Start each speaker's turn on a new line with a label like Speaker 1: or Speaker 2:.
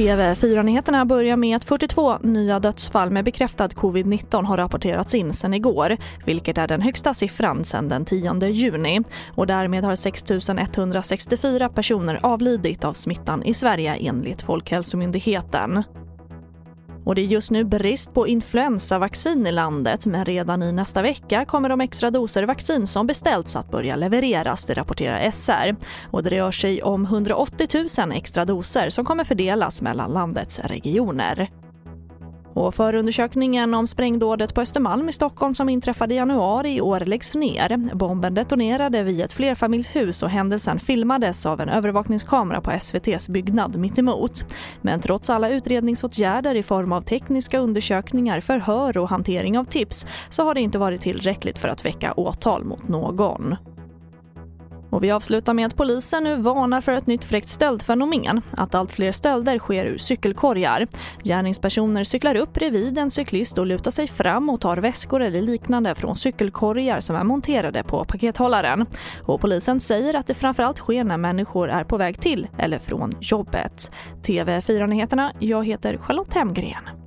Speaker 1: TV4-nyheterna börjar med att 42 nya dödsfall med bekräftad covid-19 har rapporterats in sen igår, vilket är den högsta siffran sedan den 10 juni. Och därmed har 6 164 personer avlidit av smittan i Sverige enligt Folkhälsomyndigheten. Och det är just nu brist på influensavaccin i landet men redan i nästa vecka kommer de extra doser vaccin som beställts att börja levereras, det rapporterar SR. Och det rör sig om 180 000 extra doser som kommer fördelas mellan landets regioner. Och förundersökningen om sprängdådet på Östermalm i Stockholm som inträffade i januari i år läggs ner. Bomben detonerade vid ett flerfamiljshus och händelsen filmades av en övervakningskamera på SVTs byggnad mittemot. Men trots alla utredningsåtgärder i form av tekniska undersökningar, förhör och hantering av tips så har det inte varit tillräckligt för att väcka åtal mot någon. Och vi avslutar med att polisen nu varnar för ett nytt fräckt stöldfenomen. Att allt fler stölder sker ur cykelkorgar. Gärningspersoner cyklar upp bredvid en cyklist och lutar sig fram och tar väskor eller liknande från cykelkorgar som är monterade på pakethållaren. Och polisen säger att det framförallt sker när människor är på väg till eller från jobbet. TV4-nyheterna, jag heter Charlotte Hemgren.